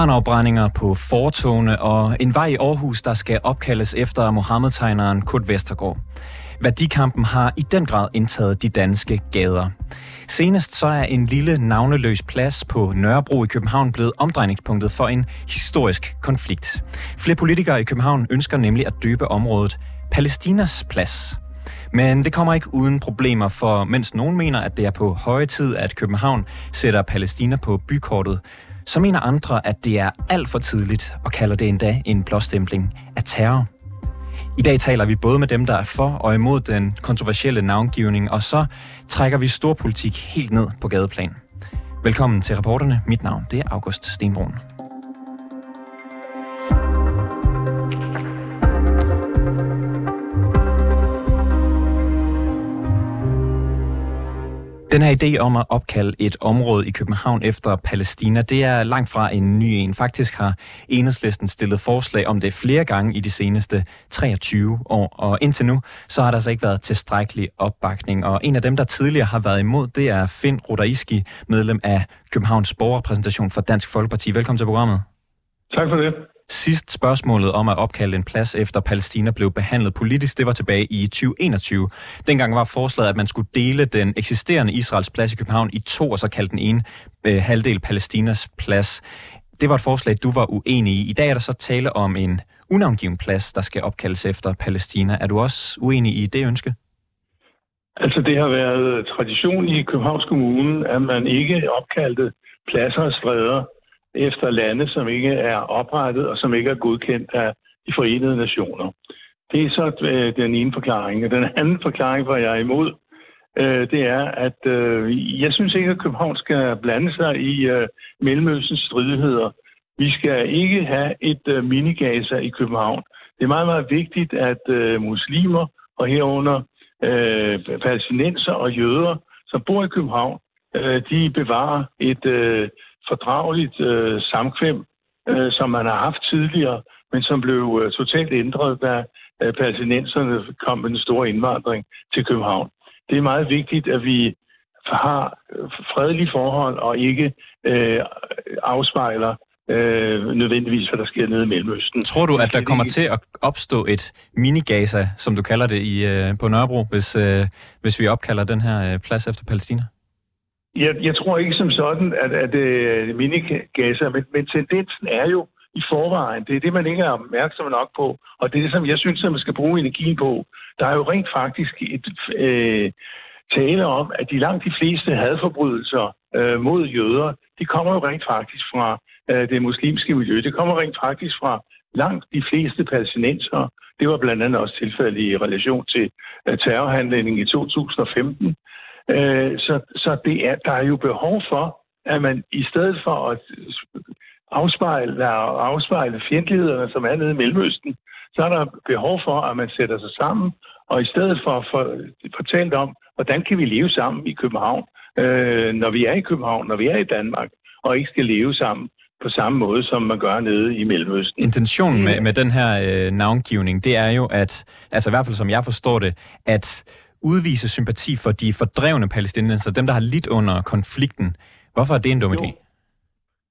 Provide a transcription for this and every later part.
Koranafbrændinger på fortogene og en vej i Aarhus, der skal opkaldes efter Mohammed-tegneren Kurt Vestergaard. Værdikampen har i den grad indtaget de danske gader. Senest så er en lille navneløs plads på Nørrebro i København blevet omdrejningspunktet for en historisk konflikt. Flere politikere i København ønsker nemlig at døbe området Palæstinas plads. Men det kommer ikke uden problemer, for mens nogen mener, at det er på høje tid, at København sætter Palæstina på bykortet, så mener andre, at det er alt for tidligt og kalder det endda en blåstempling af terror. I dag taler vi både med dem, der er for og imod den kontroversielle navngivning, og så trækker vi storpolitik helt ned på gadeplan. Velkommen til reporterne. Mit navn det er August Stenbrun. Den her idé om at opkalde et område i København efter Palæstina, det er langt fra en ny en. Faktisk har Enhedslisten stillet forslag om det flere gange i de seneste 23 år, og indtil nu, så har der altså ikke været tilstrækkelig opbakning. Og en af dem, der tidligere har været imod, det er Finn Rodaiski, medlem af Københavns Borgerrepræsentation for Dansk Folkeparti. Velkommen til programmet. Tak for det. Sidst spørgsmålet om at opkalde en plads efter Palæstina blev behandlet politisk, det var tilbage i 2021. Dengang var forslaget, at man skulle dele den eksisterende Israels plads i København i to, og så kalde den ene øh, halvdel Palæstinas plads. Det var et forslag, du var uenig i. I dag er der så tale om en unavngiven plads, der skal opkaldes efter Palæstina. Er du også uenig i det ønske? Altså, det har været tradition i Københavns Kommune, at man ikke opkaldte pladser og stræder efter lande, som ikke er oprettet og som ikke er godkendt af de forenede nationer. Det er så øh, den ene forklaring. Den anden forklaring, hvor jeg er imod, øh, det er, at øh, jeg synes ikke, at København skal blande sig i øh, Mellemøstens stridigheder. Vi skal ikke have et øh, minigaser i København. Det er meget, meget vigtigt, at øh, muslimer og herunder palæstinenser og jøder, som bor i København, de bevarer et fordrageligt øh, samkvem, øh, som man har haft tidligere, men som blev øh, totalt ændret, da øh, palæstinenserne kom med den store indvandring til København. Det er meget vigtigt, at vi har fredelige forhold og ikke øh, afspejler øh, nødvendigvis, hvad der sker nede i Mellemøsten. Tror du, at der kommer til at opstå et mini-Gaza, som du kalder det, i, øh, på Nørrebro, hvis, øh, hvis vi opkalder den her øh, plads efter Palæstina? Jeg, jeg tror ikke som sådan, at, at at minigasser, men, men tendensen er jo i forvejen. Det er det, man ikke er opmærksom nok på, og det er det, som jeg synes, at man skal bruge energien på. Der er jo rent faktisk et øh, tale om, at de langt de fleste hadforbrydelser øh, mod jøder, de kommer jo rent faktisk fra øh, det muslimske miljø. Det kommer rent faktisk fra langt de fleste palæstinenser. Det var blandt andet også tilfældet i relation til øh, terrorhandlingen i 2015. Øh, så så det er, der er jo behov for, at man i stedet for at afspejle, afspejle fjendtlighederne, som er nede i Mellemøsten, så er der behov for, at man sætter sig sammen, og i stedet for at fortælle om, hvordan kan vi leve sammen i København, øh, når vi er i København, når vi er i Danmark, og ikke skal leve sammen på samme måde, som man gør nede i Mellemøsten. Intentionen med, med den her øh, navngivning, det er jo, at, altså i hvert fald som jeg forstår det, at udvise sympati for de fordrevne palæstinenser, dem der har lidt under konflikten. Hvorfor er det en dum idé?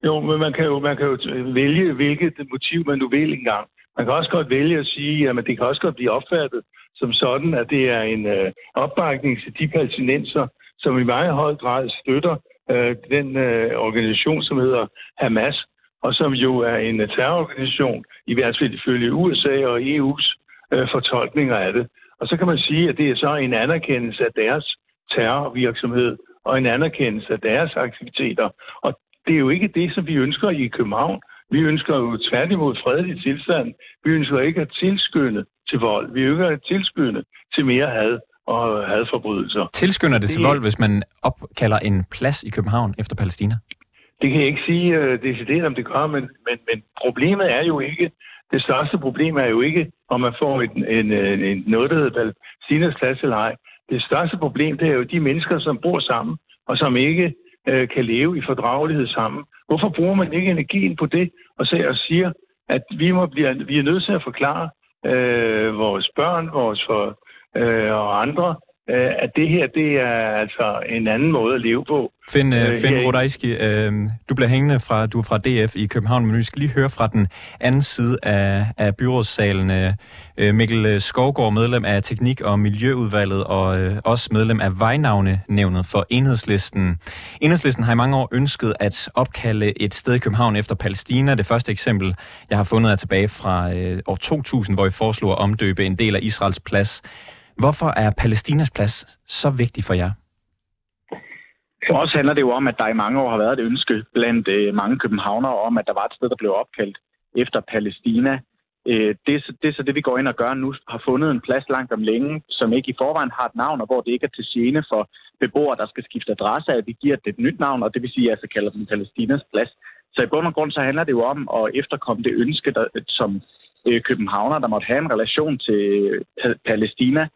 Jo, men man kan jo, man kan jo vælge, hvilket motiv man nu vil engang. Man kan også godt vælge at sige, at det kan også godt blive opfattet som sådan, at det er en øh, opbakning til de palæstinenser, som i meget høj grad støtter øh, den øh, organisation, som hedder Hamas, og som jo er en terrororganisation, i hvert fald ifølge USA og EU's øh, fortolkninger af det. Og så kan man sige, at det er så en anerkendelse af deres terrorvirksomhed og en anerkendelse af deres aktiviteter. Og det er jo ikke det, som vi ønsker i København. Vi ønsker jo tværtimod fredelig tilstand. Vi ønsker ikke at tilskynde til vold. Vi ønsker at tilskynde til mere had og hadforbrydelser. Tilskynder det, det til vold, hvis man opkalder en plads i København efter Palæstina? Det kan jeg ikke sige uh, decideret, om det gør, men, men, men problemet er jo ikke, det største problem er jo ikke, om man får en, en, en, noget, der hedder Palæstinas klasse eller ej. Det største problem, det er jo de mennesker, som bor sammen, og som ikke øh, kan leve i fordragelighed sammen. Hvorfor bruger man ikke energien på det, og, så, og siger, at vi, må blive, vi er nødt til at forklare øh, vores børn vores for, øh, og andre, øh, at det her, det er altså en anden måde at leve på. Finn, øh, Finn Rodajski, øh, du bliver hængende fra, du er fra DF i København, men vi skal lige høre fra den anden side af, af byrådssalen. Øh, Mikkel Skovgaard, medlem af Teknik- og Miljøudvalget, og øh, også medlem af Vejnavnenævnet for Enhedslisten. Enhedslisten har i mange år ønsket at opkalde et sted i København efter Palæstina. Det første eksempel, jeg har fundet, er tilbage fra øh, år 2000, hvor vi foreslog at omdøbe en del af Israels plads. Hvorfor er Palæstinas plads så vigtig for jer? For os handler det jo om, at der i mange år har været et ønske blandt øh, mange københavnere om, at der var et sted, der blev opkaldt efter Palæstina. Øh, det, er, det er så det, vi går ind og gør nu, har fundet en plads langt om længe, som ikke i forvejen har et navn, og hvor det ikke er til gene for beboere, der skal skifte adresse, at vi giver det et nyt navn, og det vil sige, at jeg så kalder den Palæstinas plads. Så i bund og grund så handler det jo om at efterkomme det ønske, der, som øh, københavner, der måtte have en relation til Palæstina,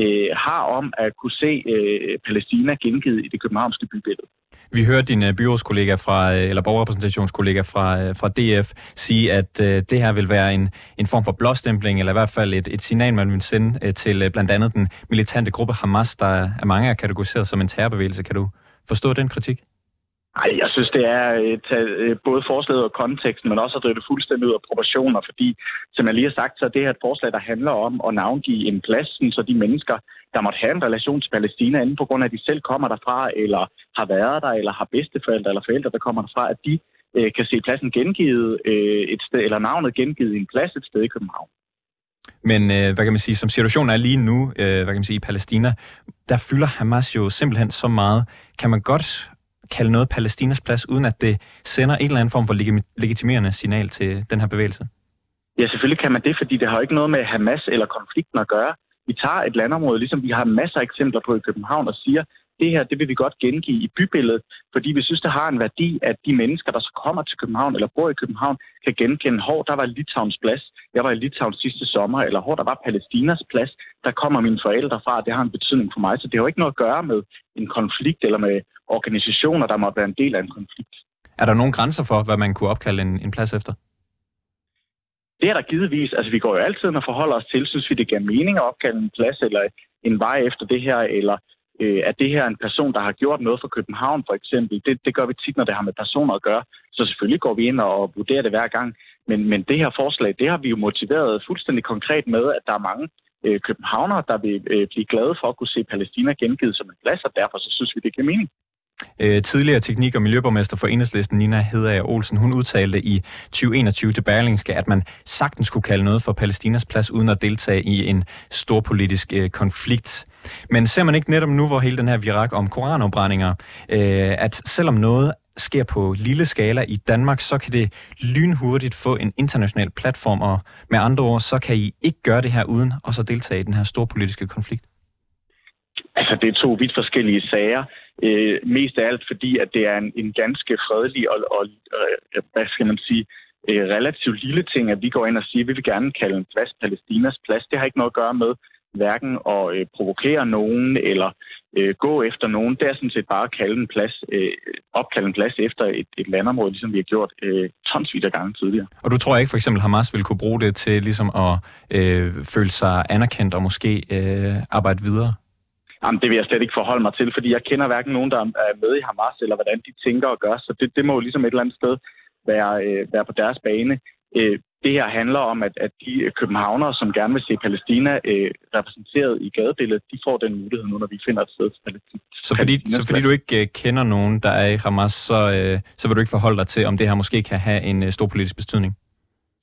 øh, har om at kunne se øh, Palæstina gengivet i det københavnske bybillede. Vi hørte din øh, byrådskollega fra, øh, eller borgerrepræsentationskollega fra, øh, fra DF sige, at øh, det her vil være en, en form for blåstempling, eller i hvert fald et, et signal, man vil sende øh, til blandt andet den militante gruppe Hamas, der er mange er kategoriseret som en terrorbevægelse. Kan du forstå den kritik? Ej, jeg synes, det er tage øh, både forslaget og konteksten, men også at drive det fuldstændig ud af proportioner, fordi, som jeg lige har sagt, så er det her et forslag, der handler om at navngive en plads, så de mennesker, der måtte have en relation til Palæstina, enten på grund af, at de selv kommer derfra, eller har været der, eller har bedsteforældre eller forældre, der kommer derfra, at de øh, kan se pladsen gengivet øh, et sted, eller navnet gengivet i en plads et sted i København. Men øh, hvad kan man sige, som situationen er lige nu, øh, hvad kan man sige, i Palæstina, der fylder Hamas jo simpelthen så meget. Kan man godt kalde noget Palæstinas plads, uden at det sender en eller anden form for legitimerende signal til den her bevægelse? Ja, selvfølgelig kan man det, fordi det har jo ikke noget med Hamas eller konflikten at gøre. Vi tager et landområde, ligesom vi har masser af eksempler på i København, og siger, det her, det vil vi godt gengive i bybilledet, fordi vi synes, det har en værdi, at de mennesker, der så kommer til København eller bor i København, kan genkende, hvor der var Litauens plads, jeg var i Litauen sidste sommer, eller hvor der var Palæstinas plads, der kommer mine forældre fra, det har en betydning for mig. Så det har jo ikke noget at gøre med en konflikt eller med organisationer, der må være en del af en konflikt. Er der nogen grænser for, hvad man kunne opkalde en, en plads efter? Det er der givetvis. Altså, vi går jo altid og forholder os til, synes vi, det giver mening at opkalde en plads eller en vej efter det her, eller øh, at det her en person, der har gjort noget for København for eksempel. Det, det gør vi tit, når det har med personer at gøre. Så selvfølgelig går vi ind og vurderer det hver gang. Men, men det her forslag, det har vi jo motiveret fuldstændig konkret med, at der er mange øh, københavnere, der vil øh, blive glade for at kunne se Palæstina gengivet som en plads, og derfor så synes vi, det giver mening. Øh, tidligere teknik- og miljøborgmester for Enhedslisten, Nina Hedager Olsen, hun udtalte i 2021 til Berlingske, at man sagtens kunne kalde noget for Palæstinas plads, uden at deltage i en stor politisk øh, konflikt. Men ser man ikke netop nu, hvor hele den her virak om koranopbrændinger, øh, at selvom noget sker på lille skala i Danmark, så kan det lynhurtigt få en international platform, og med andre ord, så kan I ikke gøre det her uden at så deltage i den her store politiske konflikt? Altså, det er to vidt forskellige sager. Øh, mest af alt fordi, at det er en, en ganske fredelig og, og øh, hvad skal man sige, øh, relativt lille ting, at vi går ind og siger, at vi vil gerne kalde en plads Palæstinas plads. Det har ikke noget at gøre med hverken at øh, provokere nogen eller øh, gå efter nogen. Det er sådan set bare at kalde en plads, øh, opkalde en plads efter et, et landområde, ligesom vi har gjort øh, tonsvis af gange tidligere. Og du tror ikke for eksempel Hamas vil kunne bruge det til ligesom at øh, føle sig anerkendt og måske øh, arbejde videre? Jamen, det vil jeg slet ikke forholde mig til, fordi jeg kender hverken nogen, der er med i Hamas, eller hvordan de tænker og gør, så det, det må jo ligesom et eller andet sted være, øh, være på deres bane. Øh, det her handler om, at, at de københavnere, som gerne vil se Palæstina øh, repræsenteret i gadebilledet, de får den mulighed nu, når vi finder et sted til Palæstina. Så fordi, så fordi du ikke øh, kender nogen, der er i Hamas, så, øh, så vil du ikke forholde dig til, om det her måske kan have en øh, stor politisk betydning?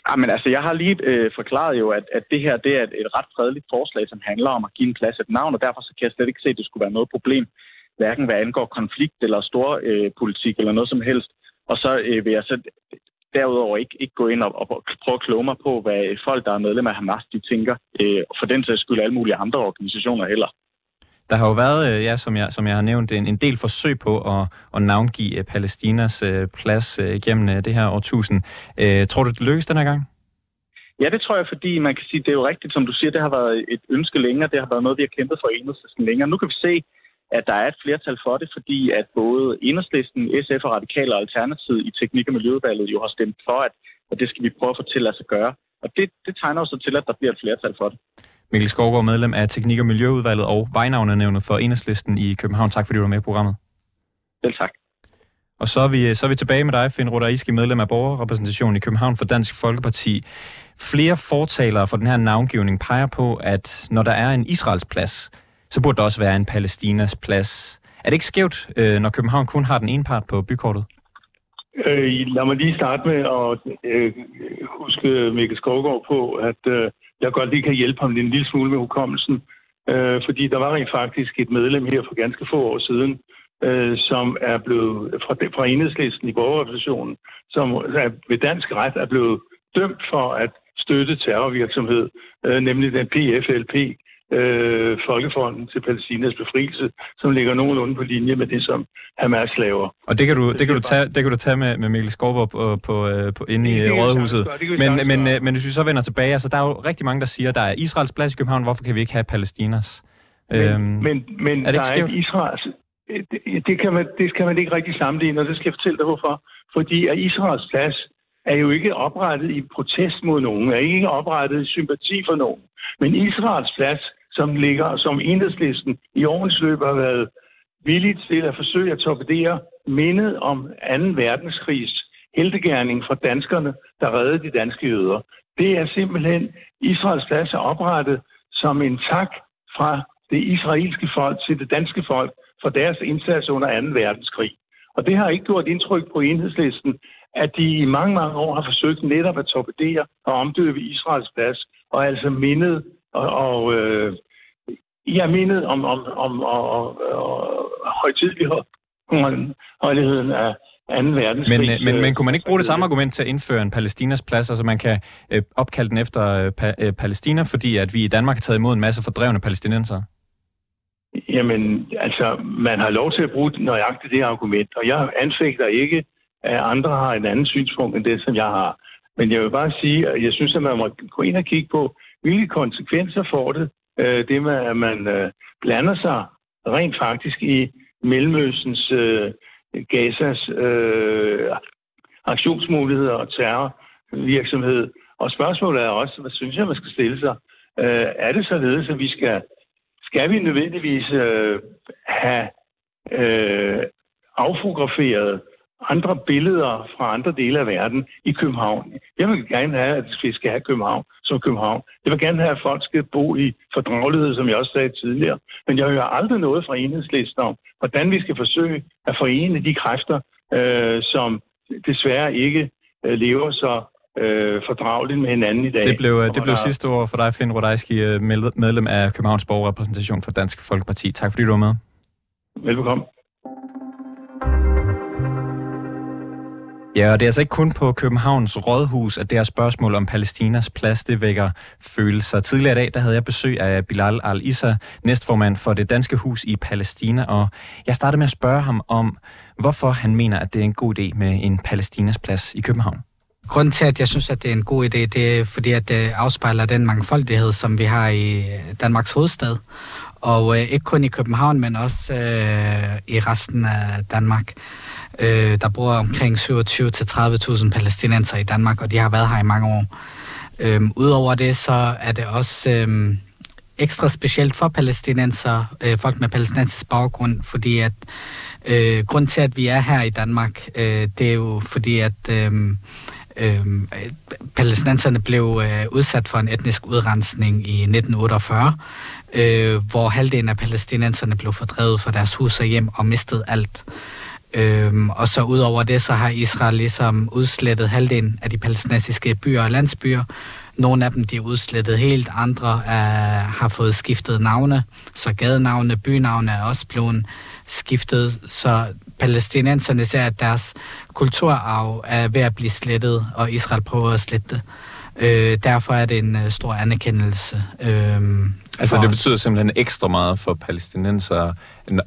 Ja, men altså, jeg har lige øh, forklaret jo, at, at det her det er et, et ret fredeligt forslag, som handler om at give en plads et navn, og derfor så kan jeg slet ikke se, at det skulle være noget problem, hverken hvad angår konflikt eller stor øh, politik eller noget som helst. Og så øh, vil jeg så derudover ikke, ikke gå ind og, og prøve at kloge mig på, hvad folk, der er medlem af Hamas, de tænker. Øh, for den sags skyld alle mulige andre organisationer heller. Der har jo været, øh, ja, som jeg, som jeg har nævnt, en, en del forsøg på at, at navngive øh, Palæstinas øh, plads gennem det her årtusind. Tror du, det lykkes den her gang? Ja, det tror jeg, fordi man kan sige, det er jo rigtigt, som du siger, det har været et ønske længere, det har været noget, vi har kæmpet for enhedslisten længere. Nu kan vi se, at der er et flertal for det, fordi at både Enhedslisten, SF og Radikale og Alternativet i Teknik- og Miljøudvalget jo har stemt for, at, at det skal vi prøve at få til at gøre. Og det, det tegner også til, at der bliver et flertal for det. Mikkel Skovgaard, medlem af Teknik- og Miljøudvalget og Vejnavnenævnet for Enhedslisten i København. Tak fordi du var med i programmet. Selv tak. Og så er vi, så er vi tilbage med dig, Finn Rodaiski, medlem af borgerrepræsentationen i København for Dansk Folkeparti. Flere fortalere for den her navngivning peger på, at når der er en Israels plads, så burde der også være en Palæstinas plads. Er det ikke skævt, øh, når København kun har den ene part på bykortet? Øh, lad mig lige starte med at øh, huske Mikkel Skovgaard på, at øh, jeg godt lige kan hjælpe ham en lille smule med hukommelsen. Øh, fordi der var rent faktisk et medlem her for ganske få år siden, øh, som er blevet fra, fra enhedslisten i borgerrepræsentationen, som er, ved dansk ret er blevet dømt for at støtte terrorvirksomhed, øh, nemlig den PFLP, øh, Folkefonden til Palæstinas befrielse, som ligger nogenlunde på linje med det, som Hamas laver. Og det kan du, det kan du, tage, det kan du tage med, med Mikkel Skovborg på, på, øh, på, inde i Rådhuset. Men, men, øh, men hvis vi så vender tilbage, altså der er jo rigtig mange, der siger, der er Israels plads i København, hvorfor kan vi ikke have Palæstinas? Men, øhm, men, men er det der er ikke Israels... Det, det, kan man, det kan man ikke rigtig sammenligne, og det skal jeg fortælle dig hvorfor. Fordi at Israels plads er jo ikke oprettet i protest mod nogen, er ikke oprettet i sympati for nogen. Men Israels plads som ligger, som enhedslisten i årens løb har været villig til at forsøge at torpedere mindet om 2. verdenskrigs heltegærning fra danskerne, der reddede de danske jøder. Det er simpelthen Israels plads er oprettet som en tak fra det israelske folk til det danske folk for deres indsats under 2. verdenskrig. Og det har ikke gjort indtryk på enhedslisten, at de i mange, mange år har forsøgt netop at torpedere og omdøbe Israels plads, og altså mindet og, og øh, jeg mindet om, om, om, om, om højtidligheden af 2. verdenskrig. Men, men, men kunne man ikke bruge det samme argument til at indføre en Palæstinas plads? Altså man kan øh, opkalde den efter øh, pa, øh, Palæstina, fordi at vi i Danmark har taget imod en masse fordrevne palæstinenser? Jamen, altså, man har lov til at bruge nøjagtigt det argument, og jeg anfægter ikke, at andre har en anden synspunkt end det, som jeg har. Men jeg vil bare sige, at jeg synes, at man må gå ind og kigge på, hvilke konsekvenser får det, øh, det med, at man øh, blander sig rent faktisk i Mellemøstens, øh, Gazas øh, aktionsmuligheder og terrorvirksomhed. Og spørgsmålet er også, hvad synes jeg, man skal stille sig? Øh, er det således, at vi skal, skal vi nødvendigvis øh, have øh, affotograferet andre billeder fra andre dele af verden i København. Jeg vil gerne have, at vi skal have København som København. Jeg vil gerne have, at folk skal bo i fordragelighed, som jeg også sagde tidligere. Men jeg hører aldrig noget fra enhedslisten om, hvordan vi skal forsøge at forene de kræfter, øh, som desværre ikke øh, lever så øh, fordrageligt med hinanden i dag. Det blev, det blev sidste ord for dig, Finn Rodajski, øh, medlem af Københavns Borgerrepræsentation for Dansk Folkeparti. Tak fordi du var med. Velbekomme. Ja, og det er altså ikke kun på Københavns Rådhus, at det her spørgsmål om Palæstinas plads, det vækker følelser. Tidligere i dag, der havde jeg besøg af Bilal al-Issa, næstformand for det danske hus i Palæstina, og jeg startede med at spørge ham om, hvorfor han mener, at det er en god idé med en Palæstinas plads i København. Grunden til, at jeg synes, at det er en god idé, det er fordi, at det afspejler den mangfoldighed, som vi har i øh, Danmarks hovedstad. Og øh, ikke kun i København, men også øh, i resten af Danmark. Øh, der bor omkring 27-30.000 palæstinenser i Danmark, og de har været her i mange år. Øh, Udover det, så er det også øh, ekstra specielt for palæstinenser, øh, folk med palæstinensisk baggrund, fordi at øh, grund til, at vi er her i Danmark, øh, det er jo fordi, at øh, øh, palæstinenserne blev øh, udsat for en etnisk udrensning i 1948, øh, hvor halvdelen af palæstinenserne blev fordrevet fra deres hus og hjem og mistede alt. Øhm, og så udover det, så har Israel ligesom udslettet halvdelen af de palæstinensiske byer og landsbyer. Nogle af dem de er udslettet helt, andre er, har fået skiftet navne, så gadenavne, bynavne er også blevet skiftet, så palæstinenserne ser, at deres kulturarv er ved at blive slettet, og Israel prøver at slette det. Øh, derfor er det en uh, stor anerkendelse. Øh, altså det betyder simpelthen ekstra meget for palæstinenser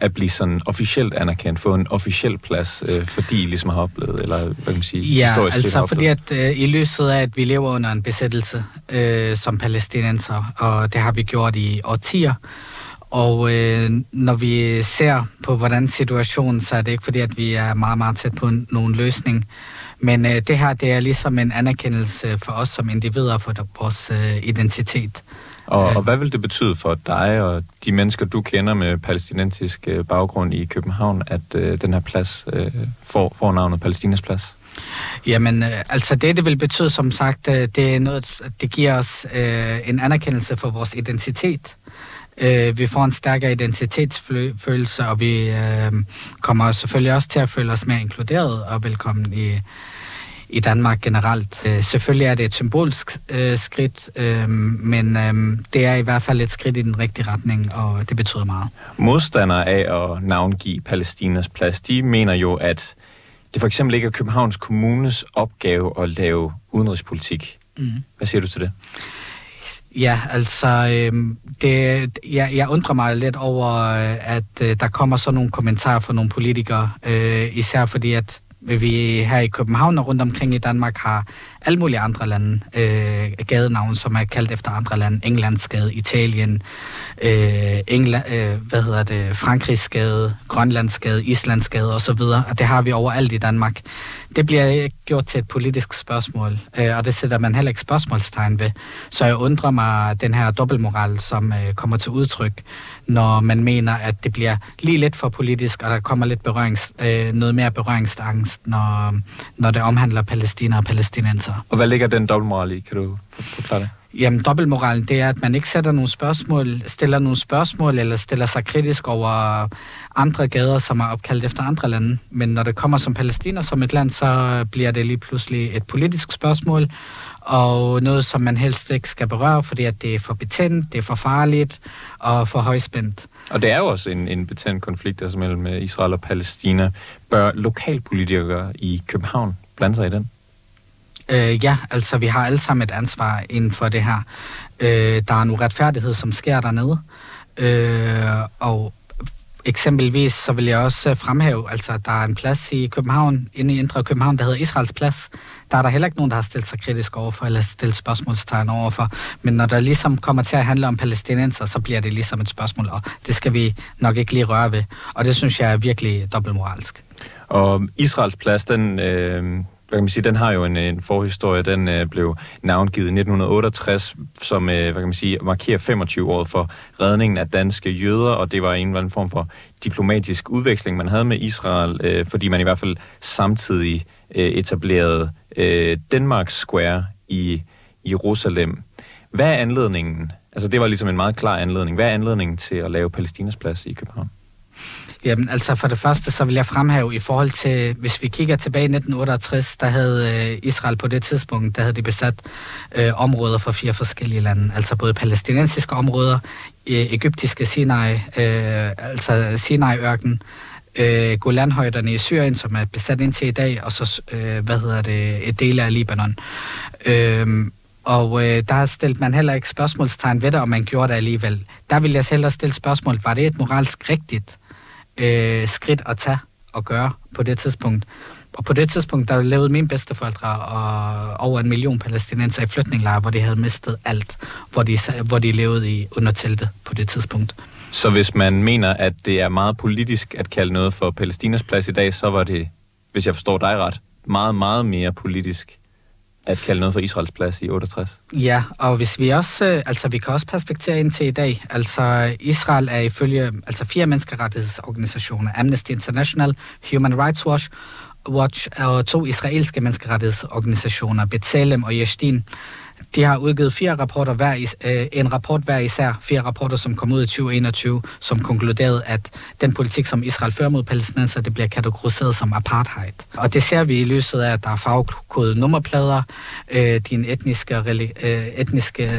at blive sådan officielt anerkendt, få en officiel plads, øh, fordi I ligesom har oplevet, eller hvad kan man sige, Ja, altså fordi at øh, i lyset af, at vi lever under en besættelse øh, som palæstinenser, og det har vi gjort i årtier, og øh, når vi ser på, hvordan situationen, så er det ikke fordi, at vi er meget, meget tæt på nogen løsning. Men øh, det her, det er ligesom en anerkendelse for os som individer, for vores øh, identitet. Og, og hvad vil det betyde for dig og de mennesker, du kender med palæstinensisk øh, baggrund i København, at øh, den her plads øh, får, får navnet Palæstinas plads? Jamen, øh, altså det, det vil betyde, som sagt, øh, det er noget, det giver os øh, en anerkendelse for vores identitet. Øh, vi får en stærkere identitetsfølelse, og vi øh, kommer selvfølgelig også til at føle os mere inkluderet og velkommen i, i Danmark generelt. Øh, selvfølgelig er det et symbolsk øh, skridt, øh, men øh, det er i hvert fald et skridt i den rigtige retning, og det betyder meget. Modstandere af at navngive Palæstinas plads, de mener jo, at det for eksempel ikke er Københavns Kommunes opgave at lave udenrigspolitik. Mm. Hvad siger du til det? Ja, altså, øh, det, jeg, jeg undrer mig lidt over, øh, at øh, der kommer sådan nogle kommentarer fra nogle politikere, øh, især fordi, at vi her i København og rundt omkring i Danmark har alle mulige andre lande øh, gadenavn, som er kaldt efter andre lande. Englandsgade, Italien, øh, England, øh, hvad hedder det, Frankrigsgade, Grønlandsgade, Islandsgade osv. Og det har vi overalt i Danmark. Det bliver gjort til et politisk spørgsmål, øh, og det sætter man heller ikke spørgsmålstegn ved. Så jeg undrer mig den her dobbeltmoral, som øh, kommer til udtryk, når man mener, at det bliver lige lidt for politisk, og der kommer lidt berørings, øh, noget mere berøringsangst, når, når det omhandler Palæstina og palæstinenser. Og hvad ligger den dobbeltmoral i? Kan du forklare det? Jamen, dobbeltmoralen, det er, at man ikke sætter nogle spørgsmål, stiller nogle spørgsmål, eller stiller sig kritisk over andre gader, som er opkaldt efter andre lande. Men når det kommer som Palæstina som et land, så bliver det lige pludselig et politisk spørgsmål, og noget, som man helst ikke skal berøre, fordi at det er for betændt, det er for farligt og for højspændt. Og det er jo også en, en betændt konflikt altså mellem Israel og Palæstina. Bør lokalpolitikere i København blande sig i den? Øh, ja, altså vi har alle sammen et ansvar inden for det her. Øh, der er en uretfærdighed, som sker dernede. Øh, og eksempelvis så vil jeg også fremhæve, altså der er en plads i København, inde i Indre København, der hedder Israels Plads. Der er der heller ikke nogen, der har stillet sig kritisk overfor, eller stillet spørgsmålstegn overfor. Men når der ligesom kommer til at handle om palæstinenser, så bliver det ligesom et spørgsmål, og det skal vi nok ikke lige røre ved. Og det synes jeg er virkelig dobbeltmoralsk. Og Israels plads, den, øh, hvad kan man sige, den har jo en, en forhistorie. Den øh, blev navngivet i 1968, som øh, hvad kan man sige, markerer 25 år for redningen af danske jøder, og det var en eller anden form for diplomatisk udveksling, man havde med Israel, øh, fordi man i hvert fald samtidig øh, etablerede øh, Denmark Square i Jerusalem. Hvad er anledningen? Altså det var ligesom en meget klar anledning. Hvad er anledningen til at lave Palæstinas plads i København? Jamen, altså for det første, så vil jeg fremhæve i forhold til, hvis vi kigger tilbage i 1968, der havde øh, Israel på det tidspunkt, der havde de besat øh, områder fra fire forskellige lande. Altså både palæstinensiske områder, øh, egyptiske Sinai, øh, altså Sinai-ørken, øh, Golanhøjderne i Syrien, som er besat indtil i dag, og så, øh, hvad hedder det, et del af Libanon. Øh, og øh, der stillede man heller ikke spørgsmålstegn ved det, om man gjorde det alligevel. Der vil jeg selv stille spørgsmål, var det et moralsk rigtigt øh, skridt at tage og gøre på det tidspunkt. Og på det tidspunkt, der levede mine bedsteforældre og over en million palæstinenser i flytninglejre, hvor de havde mistet alt, hvor de, hvor de levede i under teltet på det tidspunkt. Så hvis man mener, at det er meget politisk at kalde noget for Palæstinas plads i dag, så var det, hvis jeg forstår dig ret, meget, meget mere politisk at kalde noget for Israels plads i 68. Ja, og hvis vi også, øh, altså vi kan også perspektere ind til i dag, altså Israel er ifølge altså fire menneskerettighedsorganisationer, Amnesty International, Human Rights Watch, Watch og to israelske menneskerettighedsorganisationer, B'Tselem og Yeshdin, de har udgivet fire rapporter hver, is, øh, en rapport hver især, fire rapporter, som kom ud i 2021, som konkluderede, at den politik, som Israel fører mod palæstinenser, det bliver kategoriseret som apartheid. Og det ser vi i lyset af, at der er farvekodede nummerplader, øh, din etniske, øh, etniske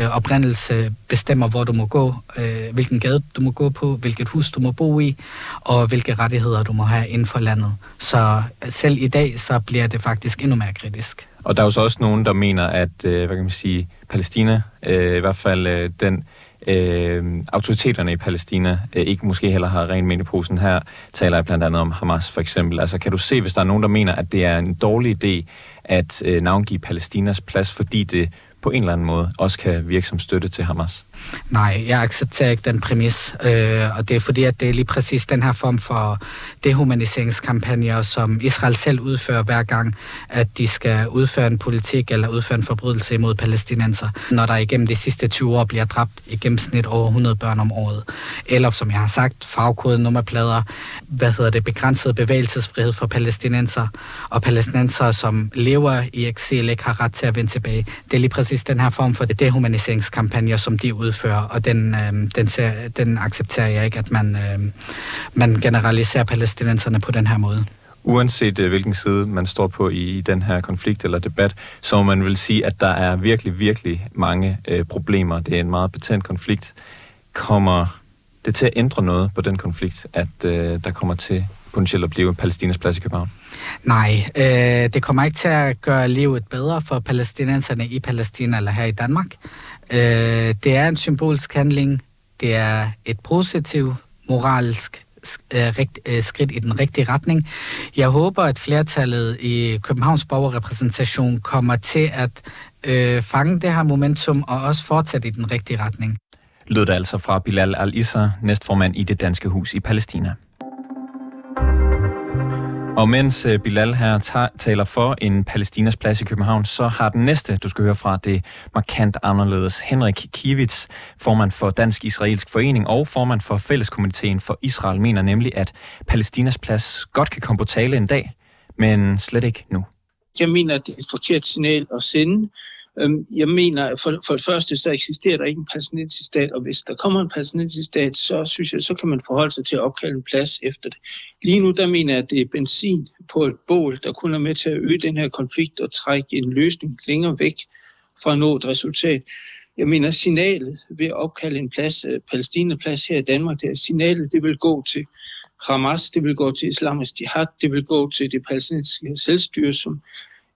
øh, oprindelse bestemmer, hvor du må gå, øh, hvilken gade du må gå på, hvilket hus du må bo i, og hvilke rettigheder du må have inden for landet. Så selv i dag, så bliver det faktisk endnu mere kritisk. Og der er jo så også nogen, der mener, at øh, hvad kan man sige, Palæstina, øh, i hvert fald øh, den øh, autoriteterne i Palæstina øh, ikke måske heller har rent med i posen. Her taler jeg blandt andet om Hamas for eksempel. Altså kan du se, hvis der er nogen, der mener, at det er en dårlig idé at øh, navngive Palæstinas plads, fordi det på en eller anden måde også kan virke som støtte til Hamas? Nej, jeg accepterer ikke den præmis, øh, og det er fordi, at det er lige præcis den her form for dehumaniseringskampagner, som Israel selv udfører hver gang, at de skal udføre en politik eller udføre en forbrydelse imod palæstinenser, når der igennem de sidste 20 år bliver dræbt i gennemsnit over 100 børn om året. Eller som jeg har sagt, farvekode nummerplader, hvad hedder det, begrænset bevægelsesfrihed for palæstinenser, og palæstinenser, som lever i eksil, ikke har ret til at vende tilbage. Det er lige præcis den her form for dehumaniseringskampagner, som de udfører, og den, øh, den, ser, den accepterer jeg ikke, at man, øh, man generaliserer palæstinenserne på den her måde. Uanset øh, hvilken side man står på i, i den her konflikt eller debat, så må man vil sige, at der er virkelig, virkelig mange øh, problemer. Det er en meget betændt konflikt. Kommer det til at ændre noget på den konflikt, at øh, der kommer til potentielt at blive Palæstinas plads i København? Nej, øh, det kommer ikke til at gøre livet bedre for palæstinenserne i Palæstina eller her i Danmark. Øh, det er en symbolsk handling. Det er et positivt moralsk øh, rigt, øh, skridt i den rigtige retning. Jeg håber, at flertallet i Københavns borgerrepræsentation kommer til at øh, fange det her momentum og også fortsætte i den rigtige retning. Lød det altså fra Bilal al-Issa, næstformand i det danske hus i Palæstina. Og mens øh, Bilal her taler for en Palæstinas plads i København, så har den næste, du skal høre fra, det markant anderledes. Henrik Kivits, formand for Dansk-Israelsk Forening og formand for Fælleskomiteen for Israel, mener nemlig, at Palæstinas plads godt kan komme på tale en dag, men slet ikke nu. Jeg mener, at det er et forkert signal at sende. Øhm, jeg mener, for, for det første, så eksisterer der ikke en palæstinensisk stat, og hvis der kommer en palæstinensisk stat, så synes jeg, så kan man forholde sig til at opkalde en plads efter det. Lige nu, der mener jeg, at det er benzin på et bål, der kun er med til at øge den her konflikt og trække en løsning længere væk fra at nå et resultat. Jeg mener, signalet ved at opkalde en plads, øh, plads her i Danmark, det er signalet, det vil gå til Hamas, det vil gå til Islamisk Jihad, det vil gå til det palæstinensiske selvstyre, som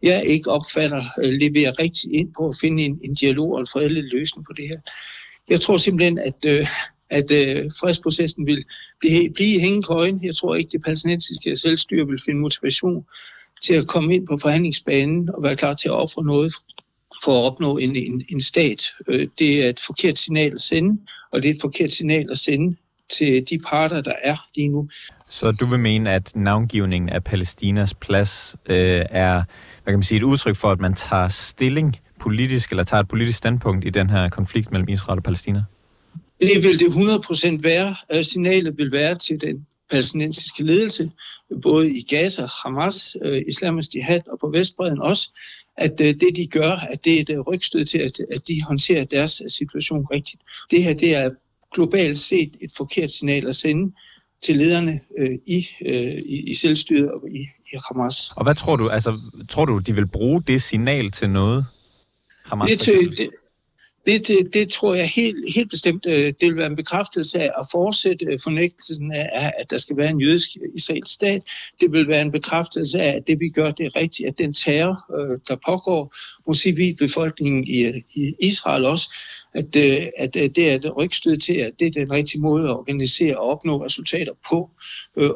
jeg ikke opfatter øh, leverer rigtig ind på at finde en, en dialog og en fredelig løsning på det her. Jeg tror simpelthen, at, øh, at øh, fredsprocessen vil blive, blive i hængekøjen. Jeg tror ikke, det palæstinensiske selvstyre vil finde motivation til at komme ind på forhandlingsbanen og være klar til at ofre noget for at opnå en, en, en stat. Øh, det er et forkert signal at sende, og det er et forkert signal at sende til de parter, der er lige nu. Så du vil mene, at navngivningen af Palæstinas plads øh, er hvad kan man sige, et udtryk for, at man tager stilling politisk, eller tager et politisk standpunkt i den her konflikt mellem Israel og Palæstina? Det vil det 100% være. Øh, signalet vil være til den palæstinensiske ledelse, både i Gaza, Hamas, øh, Islamisk Jihad og på Vestbreden også, at øh, det de gør, at det er et rygstød til, at, at de håndterer deres situation rigtigt. Det her det er globalt set et forkert signal at sende, til lederne øh, i, øh, i, i selvstyret og i, i Hamas. Og hvad tror du, altså, tror du, de vil bruge det signal til noget? Hamas, det, til, det, det, det, det tror jeg helt, helt bestemt, øh, det vil være en bekræftelse af at fortsætte øh, fornægtelsen af, at der skal være en jødisk øh, israelsk stat. Det vil være en bekræftelse af, at det vi gør, det er rigtigt, at den terror, der pågår hos civilbefolkningen i, i Israel også, at, at det er et rygstød til, at det er den rigtige måde at organisere og opnå resultater på.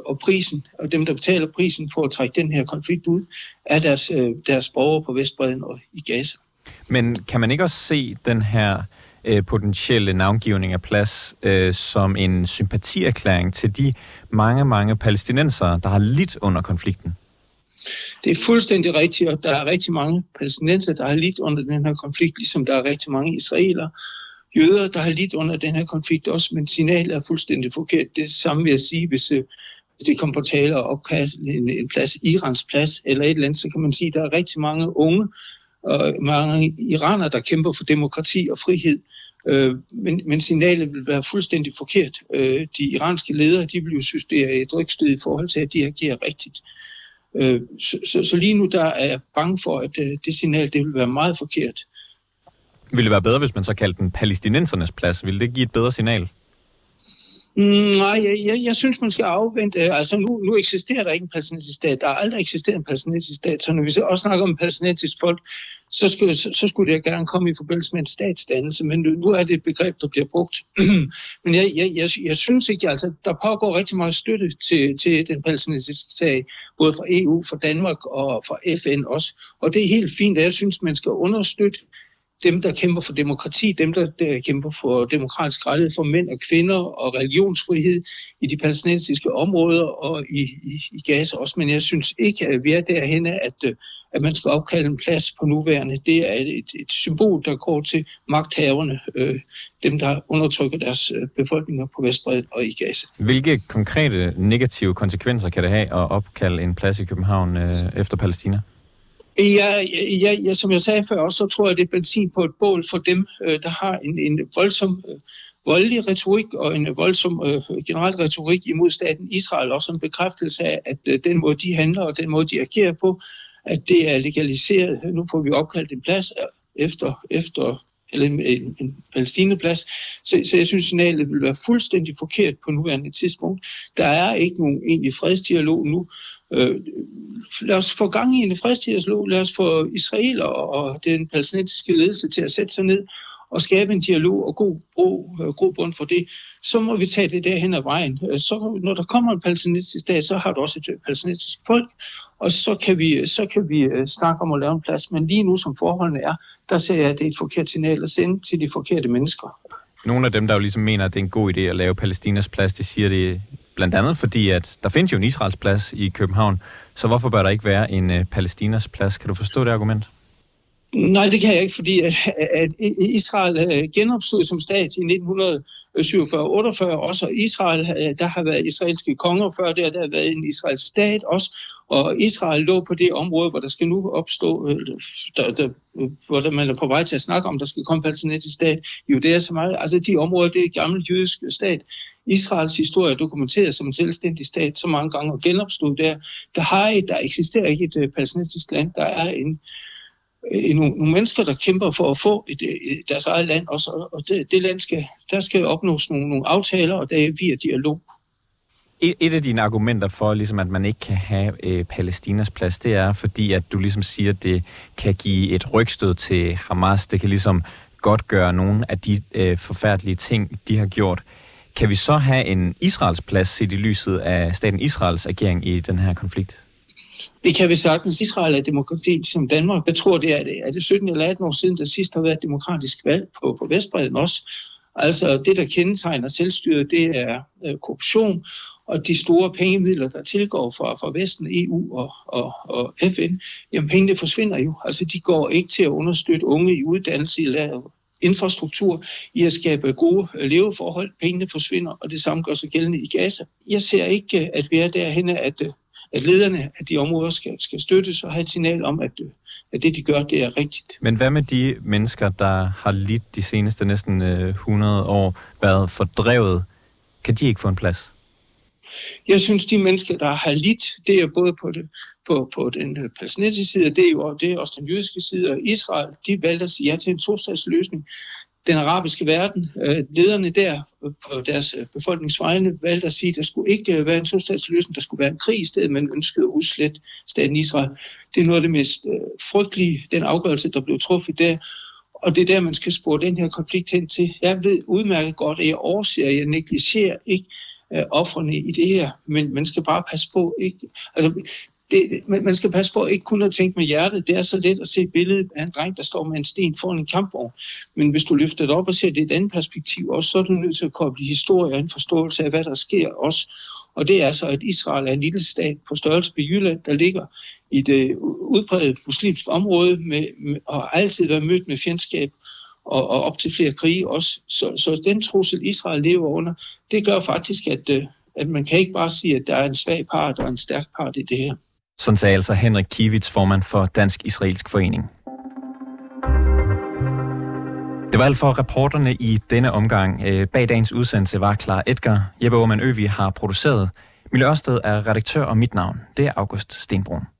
Og prisen, og dem, der betaler prisen på at trække den her konflikt ud, er deres, deres borgere på Vestbreden og i Gaza. Men kan man ikke også se den her øh, potentielle navngivning af plads øh, som en sympatierklæring til de mange, mange palæstinensere, der har lidt under konflikten? Det er fuldstændig rigtigt, og der er rigtig mange palæstinenser, der har lidt under den her konflikt, ligesom der er rigtig mange israeler, jøder, der har lidt under den her konflikt også, men signalet er fuldstændig forkert. Det er samme vil jeg sige, hvis, øh, hvis det kommer på tale at opkaste en, en plads, Irans plads eller et eller andet, så kan man sige, at der er rigtig mange unge, og mange iranere, der kæmper for demokrati og frihed. Øh, men, men signalet vil være fuldstændig forkert. Øh, de iranske ledere, de vil jo synes, det er et rygstød i forhold til, at de agerer rigtigt. Øh, så, så, så lige nu der er jeg bange for, at øh, det signal det vil være meget forkert. Ville det være bedre, hvis man så kaldte den palæstinensernes plads? Ville det give et bedre signal? Mm, nej, jeg, jeg, jeg synes, man skal afvente. Øh, altså, nu, nu eksisterer der ikke en palæstinensisk stat. Der har aldrig eksisteret en palæstinensisk stat. Så når vi så også snakker om palæstinensisk folk, så, skal, så, så skulle det gerne komme i forbindelse med en statsdannelse. Men nu er det et begreb, der bliver brugt. Men jeg, jeg, jeg, jeg synes ikke, altså, der pågår rigtig meget støtte til, til den palæstinensiske sag, både fra EU, fra Danmark og fra FN også. Og det er helt fint, at jeg synes, man skal understøtte dem, der kæmper for demokrati, dem, der, der kæmper for demokratisk rettighed for mænd og kvinder og religionsfrihed i de palæstinensiske områder og i, i, i Gaza også. Men jeg synes ikke, at vi er derhen, at, at man skal opkalde en plads på nuværende. Det er et, et symbol, der går til magthaverne, øh, dem, der undertrykker deres øh, befolkninger på Vestbredden og i Gaza. Hvilke konkrete negative konsekvenser kan det have at opkalde en plads i København øh, efter Palæstina? Ja, ja, ja, som jeg sagde før, så tror jeg, det er benzin på et bål for dem, øh, der har en, en voldsom øh, voldelig retorik og en voldsom øh, generel retorik imod staten Israel, også en bekræftelse af, at øh, den måde, de handler og den måde, de agerer på, at det er legaliseret. Nu får vi opkaldt en plads øh, efter, efter eller en, en, en palæstinaplads. Så, så jeg synes, signalet vil være fuldstændig forkert på nuværende tidspunkt. Der er ikke nogen egentlig fredsdialog nu. Øh, lad os få gang i en fredsdialog. Lad os få israeler og den palæstinensiske ledelse til at sætte sig ned og skabe en dialog og god, øh, god, øh, for det, så må vi tage det derhen ad vejen. Øh, så, når der kommer en palæstinensisk stat, så har du også et øh, palæstinensisk folk, og så kan, vi, så kan vi snakke om at lave en plads. Men lige nu, som forholdene er, der ser jeg, at det er et forkert signal at sende til de forkerte mennesker. Nogle af dem, der jo ligesom mener, at det er en god idé at lave Palæstinas plads, de siger det blandt andet fordi, at der findes jo en Israels plads i København, så hvorfor bør der ikke være en uh, Palæstinas plads? Kan du forstå det argument? Nej, det kan jeg ikke, fordi at Israel øh, genopstod som stat i 1947-48, også Israel, øh, der har været israelske konger før det, der har været en israelsk stat også, og Israel lå på det område, hvor der skal nu opstå, øh, der, der, hvor man er på vej til at snakke om, der skal komme palæstinensisk stat, Judæa så meget. Altså de områder, det er et gammelt jødisk stat. Israels historie er dokumenteret som en selvstændig stat så mange gange og genopstod der. Der, har, der eksisterer ikke et palæstinensisk land, der er en Øh, nogle, nogle mennesker, der kæmper for at få et, et, deres eget land, også, og det, det land skal, der skal opnås nogle, nogle aftaler, og det er via dialog. Et, et af dine argumenter for, ligesom, at man ikke kan have øh, Palæstinas plads, det er, fordi at du ligesom siger, at det kan give et rygstød til Hamas. Det kan ligesom godt gøre nogle af de øh, forfærdelige ting, de har gjort. Kan vi så have en Israels plads set i lyset af staten Israels agering i den her konflikt? Det kan vi sagtens. Israel er demokrati som Danmark. Jeg tror, det er, er det 17 eller 18 år siden, der sidst har været demokratisk valg på, på Vestbreden også. Altså det, der kendetegner selvstyret, det er øh, korruption og de store pengemidler, der tilgår fra, fra Vesten, EU og, og, og FN. Jamen pengene forsvinder jo. Altså de går ikke til at understøtte unge i uddannelse, eller infrastruktur, i at skabe gode øh, leveforhold. Pengene forsvinder, og det samme gør sig gældende i Gaza. Jeg ser ikke, øh, at vi er derhen, at øh, at lederne af de områder skal, skal støttes og have et signal om, at, at det, de gør, det er rigtigt. Men hvad med de mennesker, der har lidt de seneste næsten 100 øh, år været fordrevet? Kan de ikke få en plads? Jeg synes, de mennesker, der har lidt, det er både på, det, på, på den palæstinensiske side, det er jo det er også den jødiske side, og Israel, de valgte at sige ja til en løsning den arabiske verden, øh, lederne der øh, på deres øh, befolkningsvejene, valgte at sige, at der skulle ikke øh, være en tostatsløsning, der skulle være en krig i stedet, men ønskede at udslætte staten Israel. Det er noget af det mest frygtelige, den afgørelse, der blev truffet der. Og det er der, man skal spore den her konflikt hen til. Jeg ved udmærket godt, at jeg overser, jeg negligerer ikke offrene i det her, men man skal bare passe på. Ikke? Altså, det, man skal passe på ikke kun at tænke med hjertet. Det er så let at se billedet af en dreng, der står med en sten foran en kampvogn. Men hvis du løfter det op og ser det i et andet perspektiv også, så er du nødt til at koble historie og en forståelse af, hvad der sker også. Og det er så, at Israel er en lille stat på størrelse med Jylland, der ligger i det udbredte muslimske område med, med, og altid været mødt med fjendskab og, og op til flere krige også. Så, så den trussel, Israel lever under, det gør faktisk, at, øh, at man kan ikke bare sige, at der er en svag part og en stærk part i det her. Sådan sagde altså Henrik Kivits, formand for Dansk Israelsk Forening. Det var alt for reporterne i denne omgang. Øh, bag dagens udsendelse var Klar Edgar. Jeppe Aumann Øvi har produceret. Mille Ørsted er redaktør, og mit navn det er August Stenbrun.